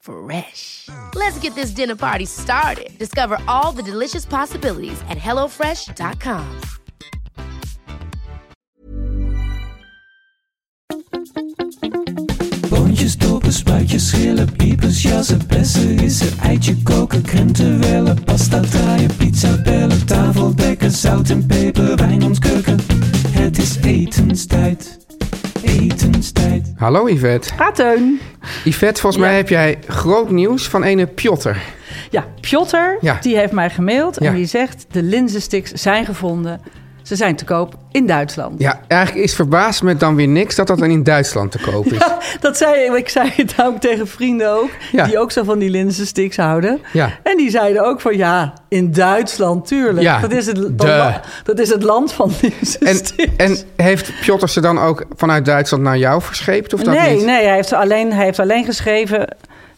Fresh. Let's get this dinner party started. Discover all the delicious possibilities at hellofresh.com. Boontjes, dopen, spuitjes, schillen, piepers, jassen, bessen, rissen, eitje koken, krenten wellen, pasta draaien, pizza bellen, tafel dekken, zout en peper, wijn ontkurken. Het is etenstijd, etenstijd. Hallo Yvette. Ah, Teun. Yvette, volgens mij heb jij groot nieuws van ene Piotr. Ja, Piotr, Ja. die heeft mij gemaild en Ja. die zegt... de linzensticks zijn gevonden. Ze zijn te koop in Duitsland. Ja, eigenlijk is verbaasd me dan weer niks dat dat dan in Duitsland te koop is. Ja, dat zei ik. Ik zei het ook tegen vrienden ook. Ja. Die ook zo van die linzensticks houden. Ja. En die zeiden ook van ja, in Duitsland, tuurlijk. Ja, dat, is het, dat, is het land van En, linzensticks. en heeft Piotr ze dan ook vanuit Duitsland naar jou verscheept? Of dat nee, niet? nee hij, heeft alleen, hij heeft alleen geschreven...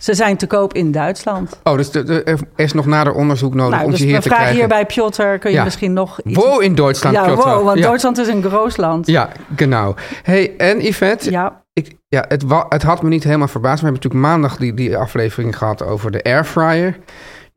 ze zijn te koop in Duitsland. Oh, dus de- de- er is nog nader onderzoek nodig nou, om dus ze hier we te vragen krijgen. hier bij Piotr... kun je Ja. misschien nog iets... Wo in Duitsland, ja, Piotr? wow, want ja. Duitsland is een groot land. Ja, genau. Hey, en Yvette, Ja. ik, ja, het, het had me niet helemaal verbaasd. We hebben natuurlijk maandag die, die aflevering gehad over de airfryer.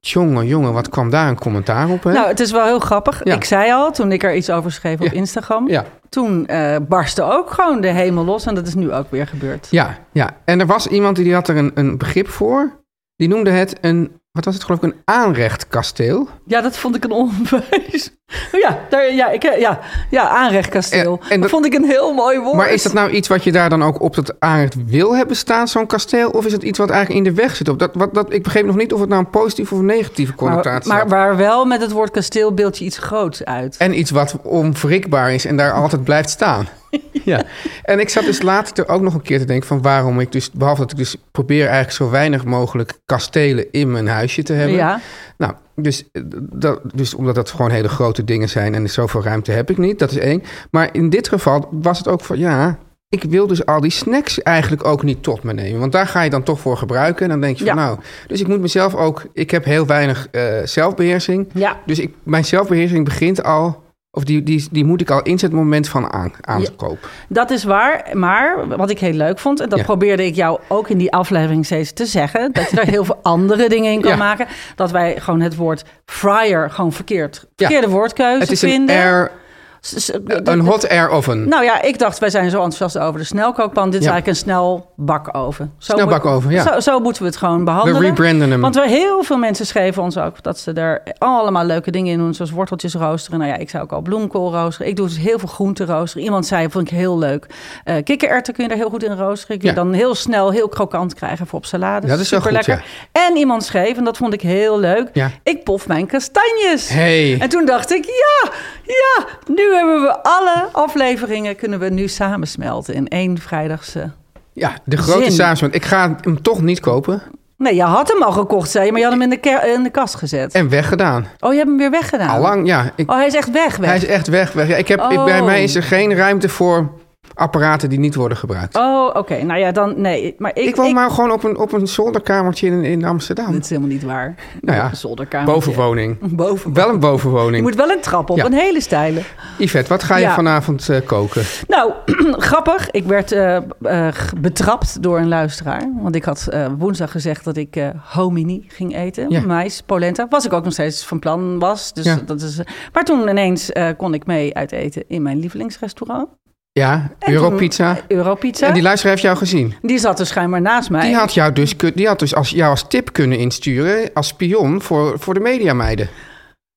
Jongen, jongen, wat kwam daar een commentaar op, hè? Nou, het is wel heel grappig. Ja. Ik zei al, toen ik er iets over schreef op Ja. Instagram... ja, toen eh, barstte ook gewoon de hemel los. En dat is nu ook weer gebeurd. ja, ja. En er was iemand die had er een, een begrip voor. Die noemde het een, wat was het geloof ik, een aanrechtkasteel. Ja, dat vond ik een onbewijs. Ja, daar, ja, ik, ja, ja, aanrechtkasteel. En- en dat dat- vond ik een heel mooi woord. Maar is dat nou iets wat je daar dan ook op dat aanrecht wil hebben staan, zo'n kasteel? Of is het iets wat eigenlijk in de weg zit? Op dat, wat, dat, ik begreep nog niet of het nou een positieve of een negatieve maar, connotatie maar had. waar wel met het woord kasteel beeld je iets groots uit. En iets wat onwrikbaar is en daar altijd blijft staan. Ja. En ik zat dus later er ook nog een keer te denken van waarom ik dus, behalve dat ik dus probeer eigenlijk zo weinig mogelijk kastelen in mijn huisje te hebben. Ja. Nou, dus, eh, dat, dus omdat dat gewoon hele grote dingen zijn en zoveel ruimte heb ik niet, dat is één. Maar in dit geval was het ook van, ja, ik wil dus al die snacks eigenlijk ook niet tot me nemen. Want daar ga je dan toch voor gebruiken. En dan denk je van, Ja. nou, dus ik moet mezelf ook, ik heb heel weinig eh, zelfbeheersing. Ja. Dus ik, mijn zelfbeheersing begint al, of die, die, die moet ik al op het moment van aan, aankoop. Dat is waar, maar wat ik heel leuk vond... en dat Ja. probeerde ik jou ook in die aflevering steeds te zeggen... dat je daar heel veel andere dingen in kan Ja. maken. Dat wij gewoon het woord fryer gewoon verkeerd, Ja. verkeerde woordkeuze Het is een, vinden. air, S- s- een hot air oven. Nou ja, ik dacht, wij zijn zo enthousiast over de snelkookpan. Dit is Ja. eigenlijk een snelbakoven. Zo Snelbakoven, moet- ja. Zo, zo moeten we het gewoon behandelen. We rebranden hem. Want we, heel veel mensen schreven ons ook dat ze er allemaal leuke dingen in doen. Zoals worteltjes roosteren. Nou ja, ik zou ook al bloemkool roosteren. Ik doe dus heel veel groenten roosteren. Iemand zei, vond ik heel leuk. Eh kikkererwten kun je er heel goed in roosteren. Kun je Ja. dan heel snel, heel krokant krijgen voor op salade. Dat is wel goed, Superlekker. En iemand schreef, en dat vond ik heel leuk. Ja. Ik pof mijn kastanjes. Hey. En toen dacht ik, ja, ja, nu hebben we alle afleveringen kunnen we nu samensmelten in één vrijdagse. Ja, de grote Zin. samenstelling. Ik ga hem toch niet kopen Nee, je had hem al gekocht, zei je, maar je had hem in de, in de kast gezet. en weggedaan. Oh, je hebt hem weer weggedaan. Allang, ja. Ik, Oh, hij is echt weg, weg. Hij is echt weg. weg. Ja, ik heb, ik- bij Oh. mij is er geen ruimte voor apparaten die niet worden gebruikt. Oh, oké. Nou ja, dan nee. Maar ik, ik woon maar gewoon op een, op een zolderkamertje in, in Amsterdam. Dat is helemaal niet waar. Nou ja, Een zolderkamer. Bovenwoning. Boven. Wel een bovenwoning. Je moet wel een trap op, Ja. een hele steile. Yvette, wat ga je Ja. vanavond eh, koken? Nou, grappig. Ik werd eh, eh, betrapt door een luisteraar. Want ik had woensdag gezegd dat ik homini ging eten. Ja. Mais, polenta. Was ik ook nog steeds van plan was. Dus dat is, maar toen ineens kon ik mee uit eten in mijn lievelingsrestaurant. Ja, Europizza. Europizza. En die luisteraar heeft jou gezien. Die zat dus schijnbaar naast mij. Die had jou dus, die had dus als, jou als tip kunnen insturen, als spion voor, voor de mediameiden.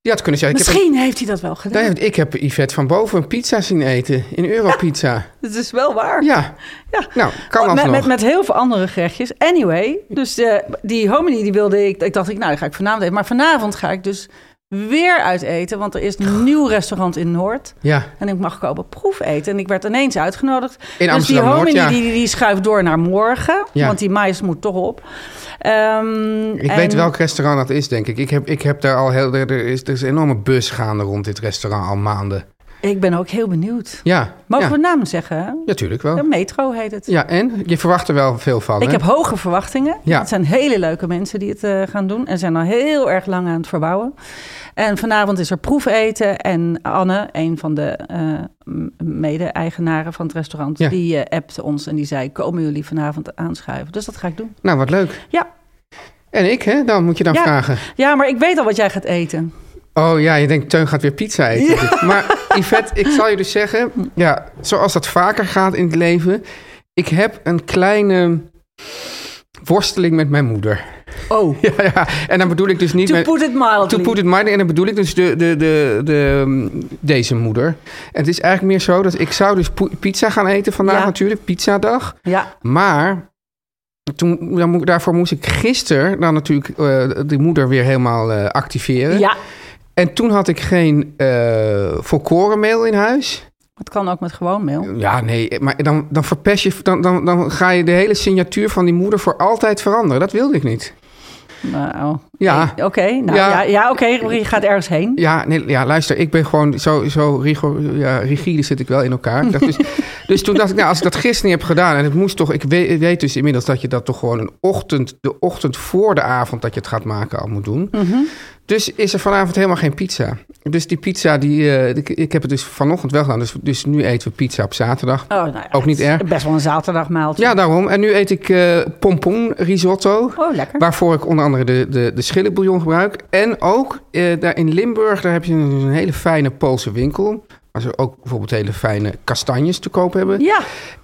Die had kunnen zeggen, ik heb, Misschien heeft hij dat wel gedaan. Nee, ik heb Yvette van boven een pizza zien eten in Europizza. Dat is wel waar. Ja, Ja. nou, kan met, alsnog. met, met heel veel andere gerechtjes. Anyway, dus eh, die hominy die wilde ik... Ik dacht, ik, nou, die ga ik vanavond eten. Maar vanavond ga ik dus weer uit eten. Want er is een nieuw restaurant in Noord. Ja, En ik mag komen proef eten. En ik werd ineens uitgenodigd. In dus die hominy ja. die, die schuift door naar morgen. Ja. Want die mais moet toch op. Ehm, ik en- weet welk restaurant dat is, denk ik. Ik heb, ik heb daar al heel... Er is, er is een enorme bus gaande rond dit restaurant al maanden. Ik ben ook heel benieuwd. Ja, Mogen ja. we namen zeggen? Natuurlijk wel. De metro heet het. Ja, en? Je verwacht er wel veel van, Ik hè? heb hoge verwachtingen. Ja. Het zijn hele leuke mensen die het eh, gaan doen. En zijn al heel erg lang aan het verbouwen. En vanavond is er proefeten. En Anne, een van de eh, mede-eigenaren van het restaurant... Ja. die eh, appte ons en die zei... komen jullie vanavond aanschuiven? Dus dat ga ik doen. Nou, wat leuk. Ja, En ik, hè? Dan moet je dan vragen. ja maar ik weet al wat jij gaat eten. Oh ja, je denkt, Teun gaat weer pizza eten. Maar Yvette, ik zal je dus zeggen... Ja, zoals dat vaker gaat in het leven... Ik heb een kleine worsteling met mijn moeder. Oh, Ja, ja. En dan bedoel ik dus niet... to met, put it mildly. To put it mildly. En dan bedoel ik dus de, de, de, de, mm, deze moeder. En het is eigenlijk meer zo dat ik zou dus pizza gaan eten vandaag Ja. natuurlijk. Pizzadag. Ja, Maar toen, dan daarvoor moest ik gisteren dan natuurlijk eh de moeder weer helemaal eh, activeren. ja, En toen had ik geen eh volkorenmeel in huis. het kan ook met gewoon meel. Ja, nee, maar dan, dan verpest je, dan, dan, dan ga je de hele signatuur van die moeder voor altijd veranderen. Dat wilde ik niet. Nou, Ja. eh, Oké, nou Ja. ja, ja, oké, je gaat ergens heen. Ja, nee, ja, luister, ik ben gewoon zo, zo rigor, ja, rigide zit ik wel in elkaar. Dacht dus, dus toen dacht ik, nou, als ik dat gisteren niet heb gedaan... en het moest toch, ik weet, ik weet dus inmiddels dat je dat toch gewoon een ochtend... de ochtend voor de avond dat je het gaat maken al moet doen. Dus is er vanavond helemaal geen pizza. Dus die pizza, die, eh, ik, ik heb het dus vanochtend wel gedaan. Dus, dus nu eten we pizza op zaterdag. Oh, nou ja, Ook niet erg. Best wel een zaterdagmaaltje. Ja, daarom. En nu eet ik eh pompoen risotto. Oh, lekker. Waarvoor ik onder andere de, de, de schillenbouillon gebruik. En ook eh, daar in Limburg, daar heb je een, een hele fijne Poolse winkel. Waar ze ook bijvoorbeeld hele fijne kastanjes te koop hebben. Ja,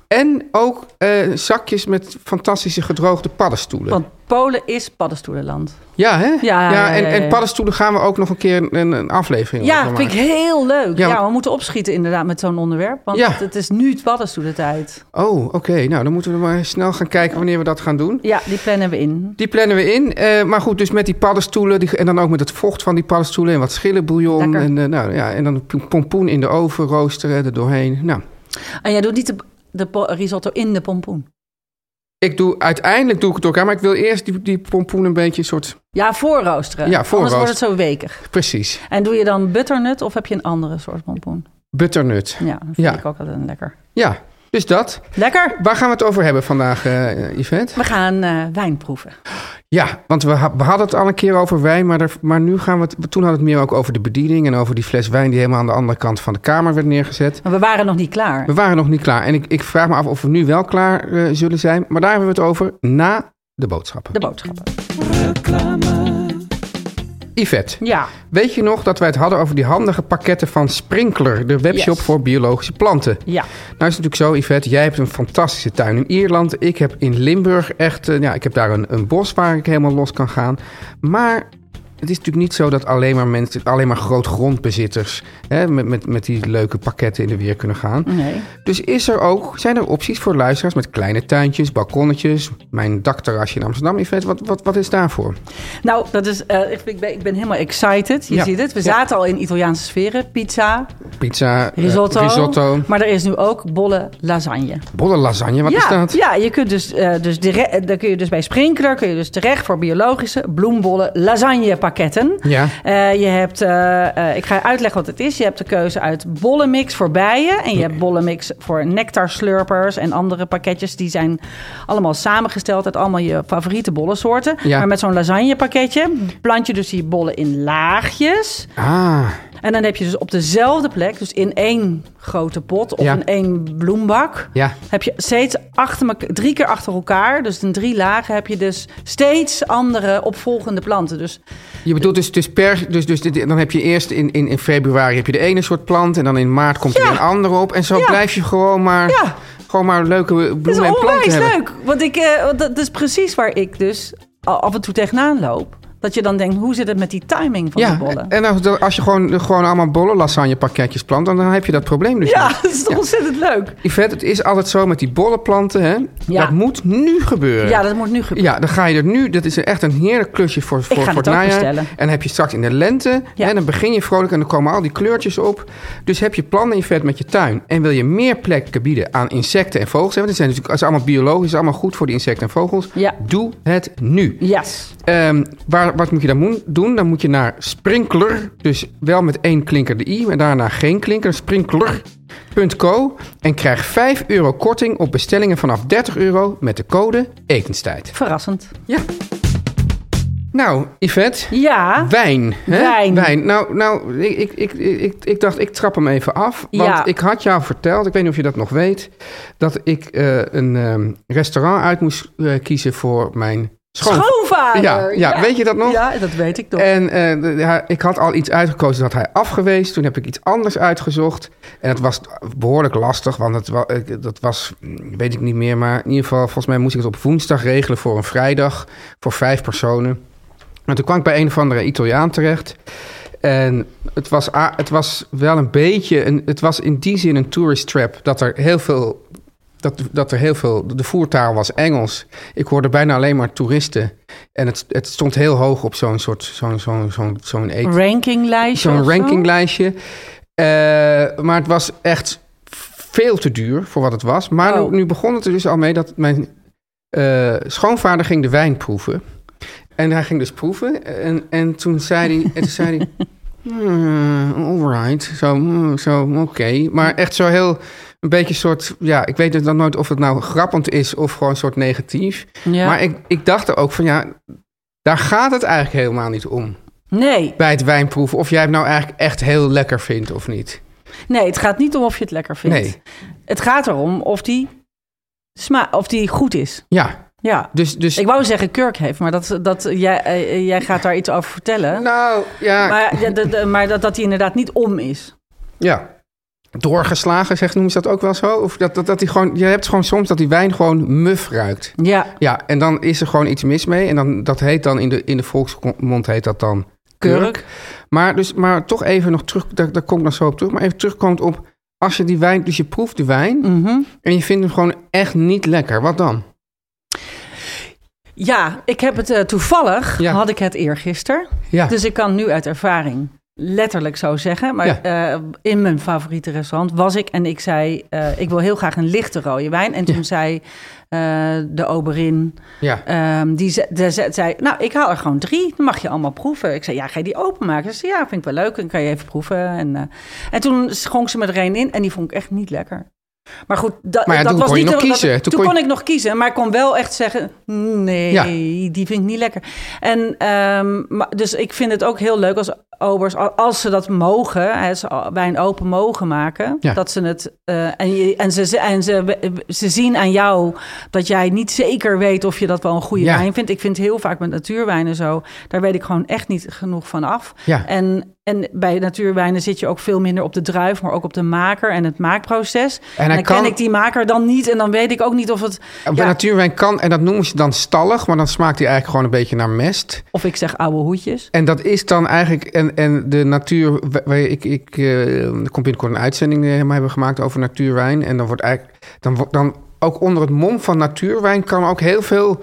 En ook eh, zakjes met fantastische gedroogde paddenstoelen. want Polen is paddenstoelenland. ja, hè? Ja, ja, en, ja, en paddenstoelen gaan we ook nog een keer een, een aflevering Ja, over vind ik heel leuk. Ja, we moeten opschieten inderdaad met zo'n onderwerp. Want het, is nu paddenstoelentijd. Oh, oké. Nou, dan moeten we maar snel gaan kijken wanneer we dat gaan doen. Ja, die plannen we in. Die plannen we in. Eh, maar goed, dus met die paddenstoelen die, en dan ook met het vocht van die paddenstoelen en wat schillenbouillon. En, eh, nou, ja, en dan pompoen in de oven roosteren er doorheen. Nou, En jij doet niet de, de risotto in de pompoen. ik doe, uiteindelijk doe ik het elkaar, maar ik wil eerst die, die pompoen een beetje een soort... Ja, voorroosteren. Ja, Anders wordt het voorroosteren. zo wekig. Precies. En doe je dan butternut of heb je een andere soort pompoen? Butternut. Ja, dat vind Ja. ik ook altijd lekker. Ja, dus dat. Lekker. Waar gaan we het over hebben vandaag, eh Yvette? We gaan eh, wijn proeven. Ja, want we, ha- we hadden het al een keer over wijn, maar, er, maar nu gaan we het... Toen hadden we het meer ook over de bediening en over die fles wijn... die helemaal aan de andere kant van de kamer werd neergezet. Maar we waren nog niet klaar. We waren nog niet klaar. En ik, ik vraag me af of we nu wel klaar eh, zullen zijn. Maar daar hebben we het over na de boodschappen. De boodschappen. Yvette, Ja, weet je nog dat wij het hadden over die handige pakketten van Sprinkler, de webshop Yes. voor biologische planten? ja. Nou is het natuurlijk zo, Yvette, jij hebt een fantastische tuin in Ierland. Ik heb in Limburg echt, eh, ja, ik heb daar een, een bos waar ik helemaal los kan gaan. Maar het is natuurlijk niet zo dat alleen maar mensen, alleen maar grootgrondbezitters hè, met, met, met die leuke pakketten in de weer kunnen gaan. Nee. Dus is er ook, zijn er opties voor luisteraars met kleine tuintjes, balkonnetjes, mijn dakterrasje in Amsterdam, Yvette, wat, wat, wat is daarvoor? Nou, dat is, eh, ik, ik ben, ik ben helemaal excited. Je Ja. ziet het. We Ja. zaten al in Italiaanse sferen. Pizza, pizza, eh, Risotto. risotto. Maar er is nu ook bolle lasagne. Bolle lasagne, wat ja, is dat? Ja, je kunt dus, eh dus dan kun je dus bij Sprinkler kun je dus terecht voor biologische bloembollen lasagne pakketten. Ja. Eh, je hebt, eh, eh, ik ga uitleggen wat het is. Je hebt de keuze uit bollenmix voor bijen. En je hebt bollenmix voor nectarslurpers en andere pakketjes. Die zijn allemaal samengesteld uit allemaal je favoriete bollensoorten. Ja. Maar met zo'n lasagne pakketje plant je dus die bollen in laagjes. Ah, En dan heb je dus op dezelfde plek, dus in één grote pot of Ja. in één bloembak, ja. heb je steeds achter elka- drie keer achter elkaar, dus in drie lagen, heb je dus steeds andere opvolgende planten. Dus Je bedoelt dus, dus per... Dus, dus dan heb je eerst in, in, in februari heb je de ene soort plant... en dan in maart komt er Ja. een andere op. En zo blijf je gewoon maar, Ja. gewoon maar leuke is bloemen en planten onwijs hebben. leuk. Want ik, eh, dat is precies waar ik dus af en toe tegenaan loop. Dat je dan denkt, hoe zit het met die timing van Ja, de bollen? en als, je gewoon, gewoon allemaal bolle lasagne pakketjes plant... dan, dan heb je dat probleem dus ja, niet. dat is toch Ja. ontzettend leuk. Yvette, het is altijd zo met die bollenplanten, hè? Ja. Dat moet nu gebeuren. Ja, dat moet nu gebeuren. Ja, dan ga je er nu. Dat is echt een heerlijk klusje voor, voor, voor het najaar. bestellen. En dan heb je straks in de lente. Ja. En dan begin je vrolijk en dan komen al die kleurtjes op. Dus heb je plannen in vet met je tuin. En wil je meer plekken bieden aan insecten en vogels. hè, Want het zijn natuurlijk, het is allemaal biologisch, allemaal goed voor die insecten en vogels. Ja. Doe het nu. Yes. Ehm, waar, wat moet je dan doen? Dan moet je naar Sprinkler. Dus wel met één klinker de i, maar daarna geen klinker. Sprinkler.co. En krijg 5 euro korting op bestellingen vanaf 30 euro met de code etenstijd. Verrassend. Ja. Nou, Yvette. Ja. Wijn. Hè? Wijn. Nou, nou ik, ik, ik, ik, ik dacht, ik trap hem even af. Want Ja. ik had jou verteld, ik weet niet of je dat nog weet... dat ik eh, een ehm, restaurant uit moest eh, kiezen voor mijn schoon... Schoonvader. Ja, ja, weet je dat nog? Ja, dat weet ik toch. En eh, de- ja, ik had al iets uitgekozen, dat had hij afgewezen. Toen heb ik iets anders uitgezocht. En het was behoorlijk lastig, want het, wa- dat was, mm, weet ik niet meer... maar in ieder geval, volgens mij moest ik het op woensdag regelen voor een vrijdag... voor vijf personen. En toen kwam ik bij een of andere Italiaan terecht... En het was, het was wel een beetje, een, het was in die zin een tourist trap, dat er heel veel, dat, dat er heel veel, de voertaal was Engels. Ik hoorde bijna alleen maar toeristen. En het, het stond heel hoog op zo'n soort, zo'n, zo'n, zo'n, zo'n Rankinglijstje. zo'n rankinglijstje. Eh, maar het was echt veel te duur voor wat het was. Maar Oh. nu, nu begon het er dus al mee dat mijn eh, schoonvader ging de wijn proeven. En hij ging dus proeven. En, en toen zei hij... en toen zei hij "Hmm, all right. Zo, hmm, zo oké. Maar echt zo heel... Een beetje soort... Ja, ik weet dus dan nooit of het nou grappend is... of gewoon een soort negatief. Ja. Maar ik, ik dacht er ook van... Ja, daar gaat het eigenlijk helemaal niet om Nee, bij het wijnproeven of jij het nou eigenlijk echt heel lekker vindt of niet. nee, het gaat niet om of je het lekker vindt. Nee. Het gaat erom of die, sma of die goed is. Ja, Ja. dus... dus Ik wou zeggen kurk heeft, maar dat, dat, jij, eh, jij gaat daar iets over vertellen. nou, ja, maar ja, de- de- maar dat, dat die inderdaad niet om is. ja. Doorgeslagen, zegt noemen ze dat ook wel zo? Of dat, dat, dat die gewoon, je hebt gewoon soms dat die wijn gewoon muf ruikt. Ja, Ja, en dan is er gewoon iets mis mee. En dan, dat heet dan in de, in de volksmond heet dat dan kurk. kurk. Maar, dus, maar toch even nog terug, daar, daar kom ik nog zo op terug. Maar even terugkomt op, als je die wijn, dus je proeft de wijn... Mhm. en je vindt hem gewoon echt niet lekker, wat dan? Ja, ik heb het eh, toevallig, Ja. had ik het eergisteren. Ja, Dus ik kan nu uit ervaring letterlijk zo zeggen. Maar eh, in mijn favoriete restaurant was ik en ik zei... eh, ik wil heel graag een lichte rode wijn. En toen Ja. zei eh, de oberin... ja. ehm, die ze- de- ze- zei, nou, ik haal er gewoon drie. Dan mag je allemaal proeven. Ik zei, ja, ga je die openmaken? Ze zei, ja, vind ik wel leuk. Dan kan je even proeven. En, en toen schonk ze me er een in. En die vond ik echt niet lekker. Maar goed, da- Maar ja, dat toen was kon je niet nog de- dat- kiezen. Toen, Toen kon kon je- ik nog kiezen. Maar ik kon wel echt zeggen, nee, Ja. die vind ik niet lekker. En ehm, maar, dus ik vind het ook heel leuk als obers, al- als ze dat mogen, hè, ze wijn open mogen maken, Ja. dat ze het eh, en, je, en, ze, en ze, ze zien aan jou dat jij niet zeker weet of je dat wel een goede wijn vindt. Ik vind heel vaak met natuurwijnen zo, daar weet ik gewoon echt niet genoeg van af. Ja. En, en bij natuurwijnen zit je ook veel minder op de druif, maar ook op de maker en het maakproces. En, dan kan- ken ik die maker dan niet en dan weet ik ook niet of het, Bij ja, natuurwijn kan, en dat noemen ze dan stallig, maar dan smaakt hij eigenlijk gewoon een beetje naar mest. of ik zeg oude hoedjes. En dat is dan eigenlijk, en, en de natuur, ik, ik eh, er komt binnenkort een uitzending die we helemaal hebben gemaakt over natuurwijn. En dan wordt eigenlijk, dan, dan ook onder het mom van natuurwijn kan ook heel veel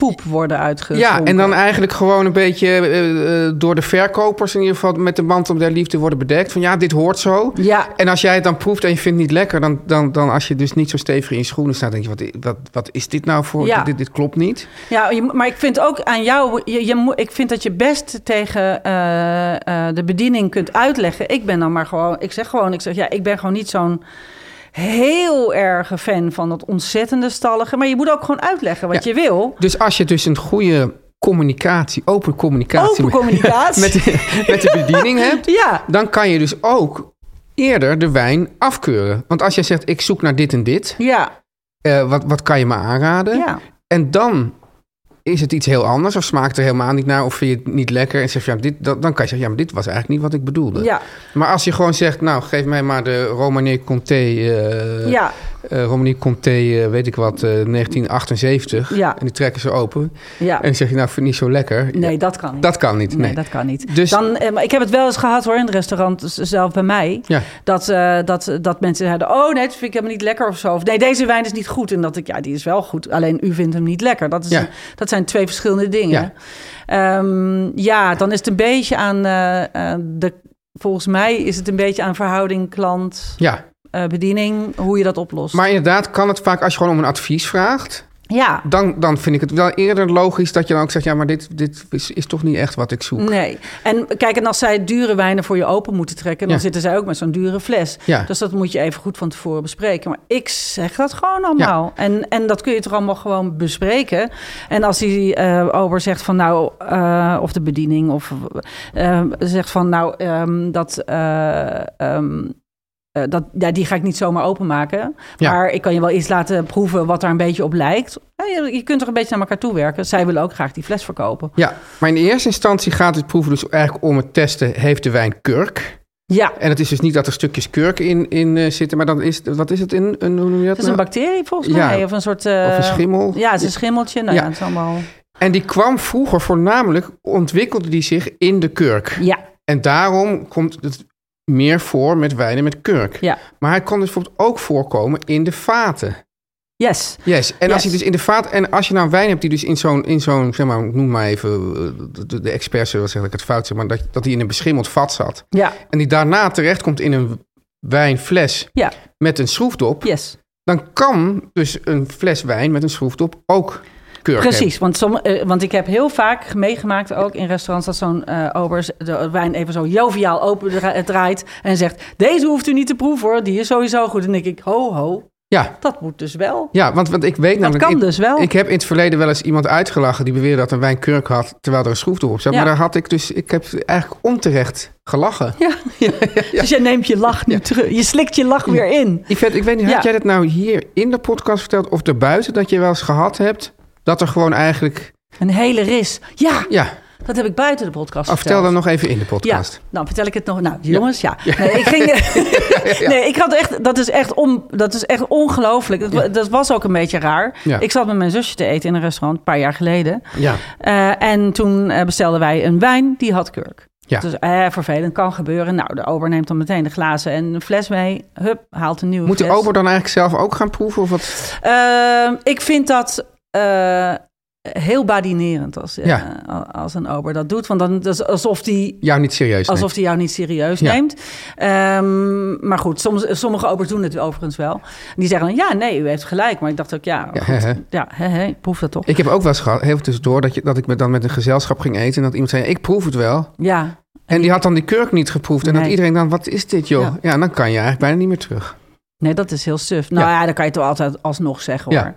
poep worden uitgeschonken. Ja, en dan eigenlijk gewoon een beetje eh, eh, door de verkopers in ieder geval met de mantel der liefde worden bedekt. Van ja, dit hoort zo. Ja. En als jij het dan proeft en je vindt het niet lekker, dan, dan, dan als je dus niet zo stevig in je schoenen staat, denk je, wat, wat, wat is dit nou voor? Ja. Dit, dit klopt niet. Ja, maar ik vind ook aan jou, je, je, moet- ik vind dat je best tegen eh, de bediening kunt uitleggen. Ik ben dan maar gewoon, ik zeg gewoon, ik zeg ja, ik ben gewoon niet zo'n heel erge fan van dat ontzettende stallige. Maar je moet ook gewoon uitleggen wat Ja. je wil. Dus als je dus een goede communicatie, open communicatie, Open met- communicatie. met, de, met de bediening hebt, Ja, dan kan je dus ook eerder de wijn afkeuren. Want als jij zegt, ik zoek naar dit en dit, ja, eh, wat, wat kan je me aanraden? ja. En dan is het iets heel anders of smaakt er helemaal niet naar of vind je het niet lekker? En zeg je, ja, dit, dan, dan kan je zeggen, ja, maar dit was eigenlijk niet wat ik bedoelde. Ja, Maar als je gewoon zegt, nou, geef mij maar de Romane Conté, eh ja, eh, Romane Conté, eh, weet ik wat, eh, 1978. Ja. En die trekken ze open. ja. En dan zeg je, nou, vind ik niet zo lekker. Nee, Ja, dat kan niet. dat kan niet. Nee, Nee. dat kan niet. Dus- Dan, eh, maar ik heb het wel eens gehad hoor in het restaurant, zelf bij mij. Ja. Dat, eh, dat, dat mensen zeiden, oh nee, dat vind ik helemaal niet lekker of zo. Of nee, deze wijn is niet goed. En dat ik, ja, die is wel goed. Alleen u vindt hem niet lekker. Dat, is een- dat zijn twee verschillende dingen. Ja. Ja, ja dan is het een beetje aan eh, eh, de... Volgens mij is het een beetje aan verhouding klant... Ja, eh, bediening, hoe je dat oplost. maar inderdaad kan het vaak als je gewoon om een advies vraagt. ja, Dan, dan vind ik het wel eerder logisch dat je dan ook zegt... ja, maar dit, dit is, is toch niet echt wat ik zoek. Nee. En kijk, en als zij dure wijnen voor je open moeten trekken, dan Ja. zitten zij ook met zo'n dure fles. Ja. Dus dat moet je even goed van tevoren bespreken. Maar ik zeg dat gewoon allemaal. En, en dat kun je toch allemaal gewoon bespreken. En als die eh ober zegt van nou, eh, of de bediening, of zegt van nou, ehm, dat. eh, eh, dat, ja, die ga ik niet zomaar openmaken. Ja. Maar ik kan je wel iets laten proeven wat daar een beetje op lijkt. Ja, je, je kunt toch een beetje naar elkaar toe werken. Zij willen ook graag die fles verkopen. Ja, maar in eerste instantie gaat het proeven dus eigenlijk om het testen... heeft de wijn kurk? Ja, En het is dus niet dat er stukjes kurk in, in eh, zitten... maar dan is, wat is het in? Een, hoe noem je dat Het is een nou? bacterie volgens Ja. mij. Of een soort... eh, Of een schimmel? Ja, het is een schimmeltje. Nou ja, Ja. het is allemaal... En die kwam vroeger voornamelijk... ontwikkelde die zich in de kurk. Ja, En daarom komt het meer voor met wijnen met kurk. ja. Maar hij kon dus bijvoorbeeld ook voorkomen in de vaten. Yes. Yes. En als je dus in de vaat en als je nou wijn hebt die dus in zo'n in zo'n zeg maar noem maar even eh, de, de experts zullen zeg ik het fout zeg maar dat dat die in een beschimmeld vat zat Ja, en die daarna terecht komt in een wijnfles ja. met een schroefdop, Yes. dan kan dus een fles wijn met een schroefdop ook Precies, want, som, eh, want ik heb heel vaak meegemaakt, ook in restaurants, dat zo'n eh ober de wijn even zo joviaal open dra- draait en zegt: Deze hoeft u niet te proeven hoor, die is sowieso goed. En dan denk ik: Ho, ho. Ja. dat moet dus wel. Ja, want, want ik weet Dat namelijk... kan ik, dus wel. Ik heb in het verleden wel eens iemand uitgelachen... die beweerde dat een wijn kurk had... terwijl er een schroefdop op zat. Ja. Maar daar had ik dus... Ik heb eigenlijk onterecht gelachen. Ja. Dus je neemt je lach nu terug. Je slikt je lach weer in. Yvette, ik weet niet, Ja. had jij dat nou hier in de podcast verteld... of erbuiten dat je wel eens gehad hebt... dat er gewoon eigenlijk... Een hele ris. Ja, Ja, dat heb ik buiten de podcast oh, vertel dan nog even in de Ja, podcast. nou vertel ik het nog. Nou, jongens, ja. Nee, ik ging. Nee, ik had echt. Dat is echt, on, dat is echt ongelooflijk. Dat, wa- dat was ook een beetje raar. Ja. Ik zat met mijn zusje te eten in een restaurant een paar jaar geleden. Ja, Eh, en toen eh, bestelden wij een wijn die had kurk. Ja. Dus eh, vervelend, kan gebeuren. Nou, de ober neemt dan meteen de glazen en een fles mee. Hup, haalt een nieuwe moet de fles. ober dan eigenlijk zelf ook gaan proeven? Of wat? Ehm, ik vind dat eh, heel badinerend als, eh, als een ober dat doet. Want dan dat is alsof die Jou niet serieus neemt. Alsof hij jou niet serieus Ja. neemt. Ehm, maar goed, soms, sommige obers doen het overigens wel. Die zeggen dan, ja, nee, u heeft gelijk. Maar ik dacht ook, ja, Ja, goed, proef dat toch. Ik heb ook wel eens gehad, heel tussendoor... Dat, je, dat ik me dan met een gezelschap ging eten... en dat iemand zei, ik proef het wel. ja, En die had dan die kurk niet geproefd. En dat iedereen dan, wat is dit joh? Ja. Ja. dan kan je eigenlijk bijna niet meer terug. Nee, dat is heel suf. Nou ja, dan kan je toch altijd alsnog zeggen hoor. Ja.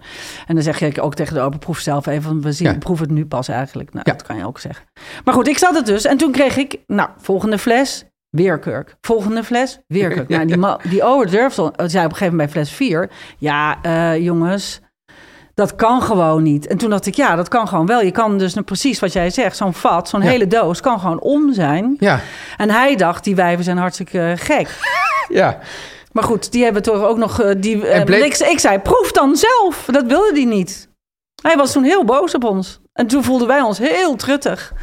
En dan zeg je ook tegen de ober, proef zelf even. Want we zien, Ja. proef het nu pas eigenlijk. Nou, Ja. dat kan je ook zeggen. Maar goed, ik zat het dus. En toen kreeg ik, nou, volgende fles... Weer kurk. Volgende fles, weer kurk. Nou, die, die durfde, al- zei op een gegeven moment bij fles 4... Ja, eh, jongens, dat kan gewoon niet. En toen dacht ik, ja, dat kan gewoon wel. Je kan dus nou precies wat jij zegt, zo'n vat, zo'n Ja. hele doos... kan gewoon om zijn. Ja, En hij dacht, die wijven zijn hartstikke gek. ja. Maar goed, die hebben toch ook nog... eh, die, eh, En bleek- ik, ik zei, proef dan zelf. Dat wilde hij niet. Hij was toen heel boos op ons. En toen voelden wij ons heel truttig.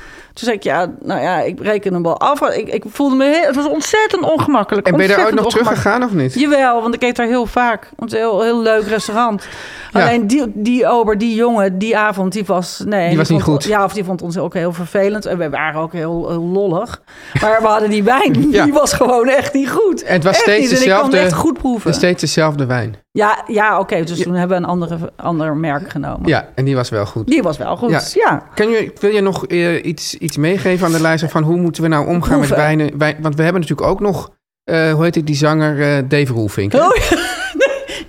Toen zei ik, ja, nou ja, ik reken hem wel af. Ik, ik voelde me heel, het was ontzettend ongemakkelijk. En ben je daar ooit nog teruggegaan of niet? Jawel, want ik eet daar heel vaak. Het is een heel, heel leuk restaurant. Ja. Alleen die, die ober, die jongen, die avond, die was... Nee, Die was niet goed. Ja, of die vond ons ook heel vervelend. En we waren ook heel, heel lollig. Maar we hadden die wijn, Ja. die was gewoon echt niet goed. En het was Echt steeds niet. En ik kon dezelfde- echt goed proeven. Steeds dezelfde wijn. Ja, ja oké. dus toen hebben we een andere, ander merk genomen. Ja, en die was wel goed. Die was wel goed, Ja. ja. Kan je, wil je nog eh, iets, iets meegeven aan de luisteraar van hoe moeten we nou omgaan met wijnen? Wijn, want we hebben natuurlijk ook nog, eh, hoe heet het, die zanger eh, Dave Roelvink. Oh, ja.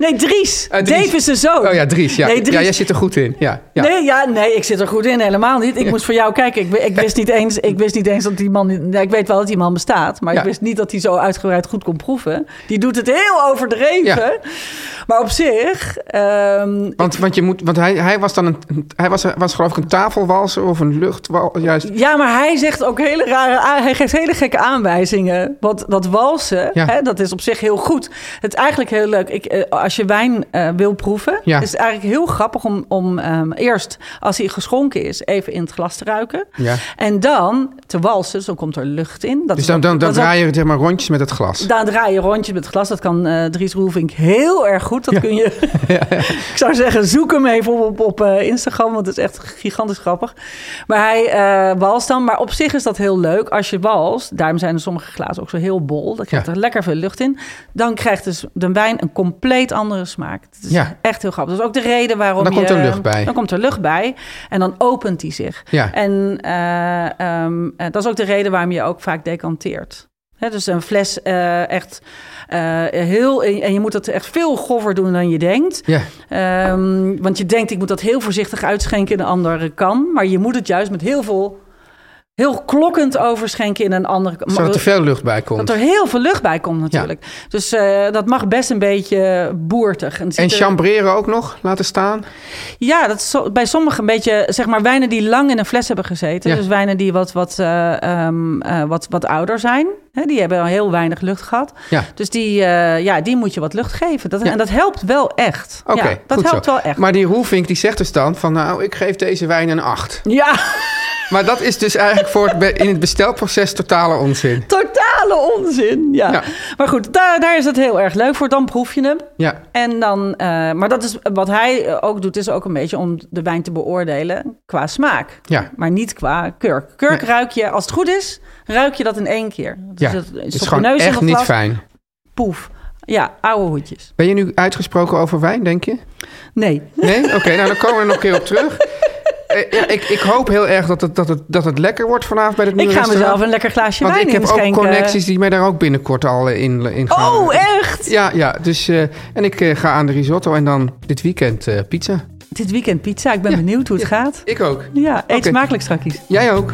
Nee, Dries. Dries. Dave is zijn zoon. Oh ja, Dries. Ja. Nee, Dries. ja, jij zit er goed in. Ja, ja. Nee, ja, nee, ik zit er goed in, helemaal niet. Ik moest voor jou kijken. Ik, ik, wist niet eens, ik wist niet eens dat die man... Nee, ik weet wel dat die man bestaat, maar Ja. ik wist niet dat hij zo uitgebreid goed kon proeven. Die doet het heel overdreven. Ja. Maar op zich... ehm, Want, want, je moet, want hij, hij was dan een, hij was, was geloof ik een tafelwalser of een luchtwal. Juist. ja, maar hij zegt ook hele rare... Hij geeft hele gekke aanwijzingen. Want dat walsen, Ja. hè, dat is op zich heel goed. Het is eigenlijk heel leuk. Ik, eh, als je wijn eh, wil proeven, Ja. is het eigenlijk heel grappig om, om ehm, eerst, als hij geschonken is, even in het glas te ruiken. Ja. En dan te walsen, dan komt er lucht in. Dat Dus is dan, dan, dan dat draai je zeg maar rondjes met het glas. daar draai je rondjes met het glas. Dat kan eh Dries Roelvink heel erg goed. Dat kun je... ik zou zeggen, zoek hem even op, op, op eh, Instagram. Want het is echt gigantisch grappig. Maar hij walst dan. Maar op zich is dat heel leuk. Als je walst, daarom zijn er sommige glazen ook zo heel bol. Dan krijgt er lekker veel lucht in. Dan krijgt dus de wijn een compleet andere smaak. Het is Ja. echt heel grappig. Dat is ook de reden waarom Dan je... komt er lucht bij. Dan komt er lucht bij. En dan opent hij zich. Ja. En eh, ehm, eh, dat is ook de reden waarom je ook vaak decanteert. Hè, dus een fles eh, echt heel... En je moet het echt veel grover doen dan je denkt. Ja. Ehm, want je denkt, ik moet dat heel voorzichtig uitschenken in een andere kan. Maar je moet het juist met heel veel... Heel klokkend overschenken in een andere. Zodat er veel lucht bij komt. Dat er heel veel lucht bij komt natuurlijk. Dus eh, dat mag best een beetje boertig. En er- chambreren ook nog laten staan? ja, dat is zo- bij sommigen een beetje, zeg maar, wijnen die lang in een fles hebben gezeten. Ja. Dus wijnen die wat, wat, eh, ehm, eh, wat, wat ouder zijn. Hè, die hebben al heel weinig lucht gehad. Ja. Dus die, ja, die moet je wat lucht geven. Dat. En dat helpt wel echt. Oké, ja, dat helpt zo. wel echt. Maar die Roelvink die zegt dus dan van nou, ik geef deze wijn een 8. Ja, Maar dat is dus eigenlijk voor het be- in het bestelproces totale onzin. totale onzin. Ja. Ja. Maar goed, daar, daar is het heel erg leuk voor. Dan proef je hem. Ja, En dan, eh, maar dat is wat hij eh, ook doet, is ook een beetje om de wijn te beoordelen qua smaak. ja. Maar niet qua kurk. Kurk Nee. ruik je, als het goed is, ruik je dat in één keer. Dus ja. het, Het is gewoon neus echt dat niet fijn. Poef. Ja, oude hoedjes. Ben je nu uitgesproken over wijn, denk je? Nee. Nee? Oké, nou dan komen we er nog een keer op terug. Eh, ja, ik, ik hoop heel erg dat het, dat, het, dat het lekker wordt vanavond bij het Ik nieuwe ga restaurant. mezelf een lekker glaasje Want wijn ik heb ook inschenken. connecties die mij daar ook binnenkort al in, in gaan. Oh, echt? Ja, ja. Dus, eh, en ik eh, ga aan de risotto en dan dit weekend pizza. Dit weekend pizza. Ik ben Ja, benieuwd hoe het gaat. Ik ook. Ja, eet smakelijk strakjes. Jij ook.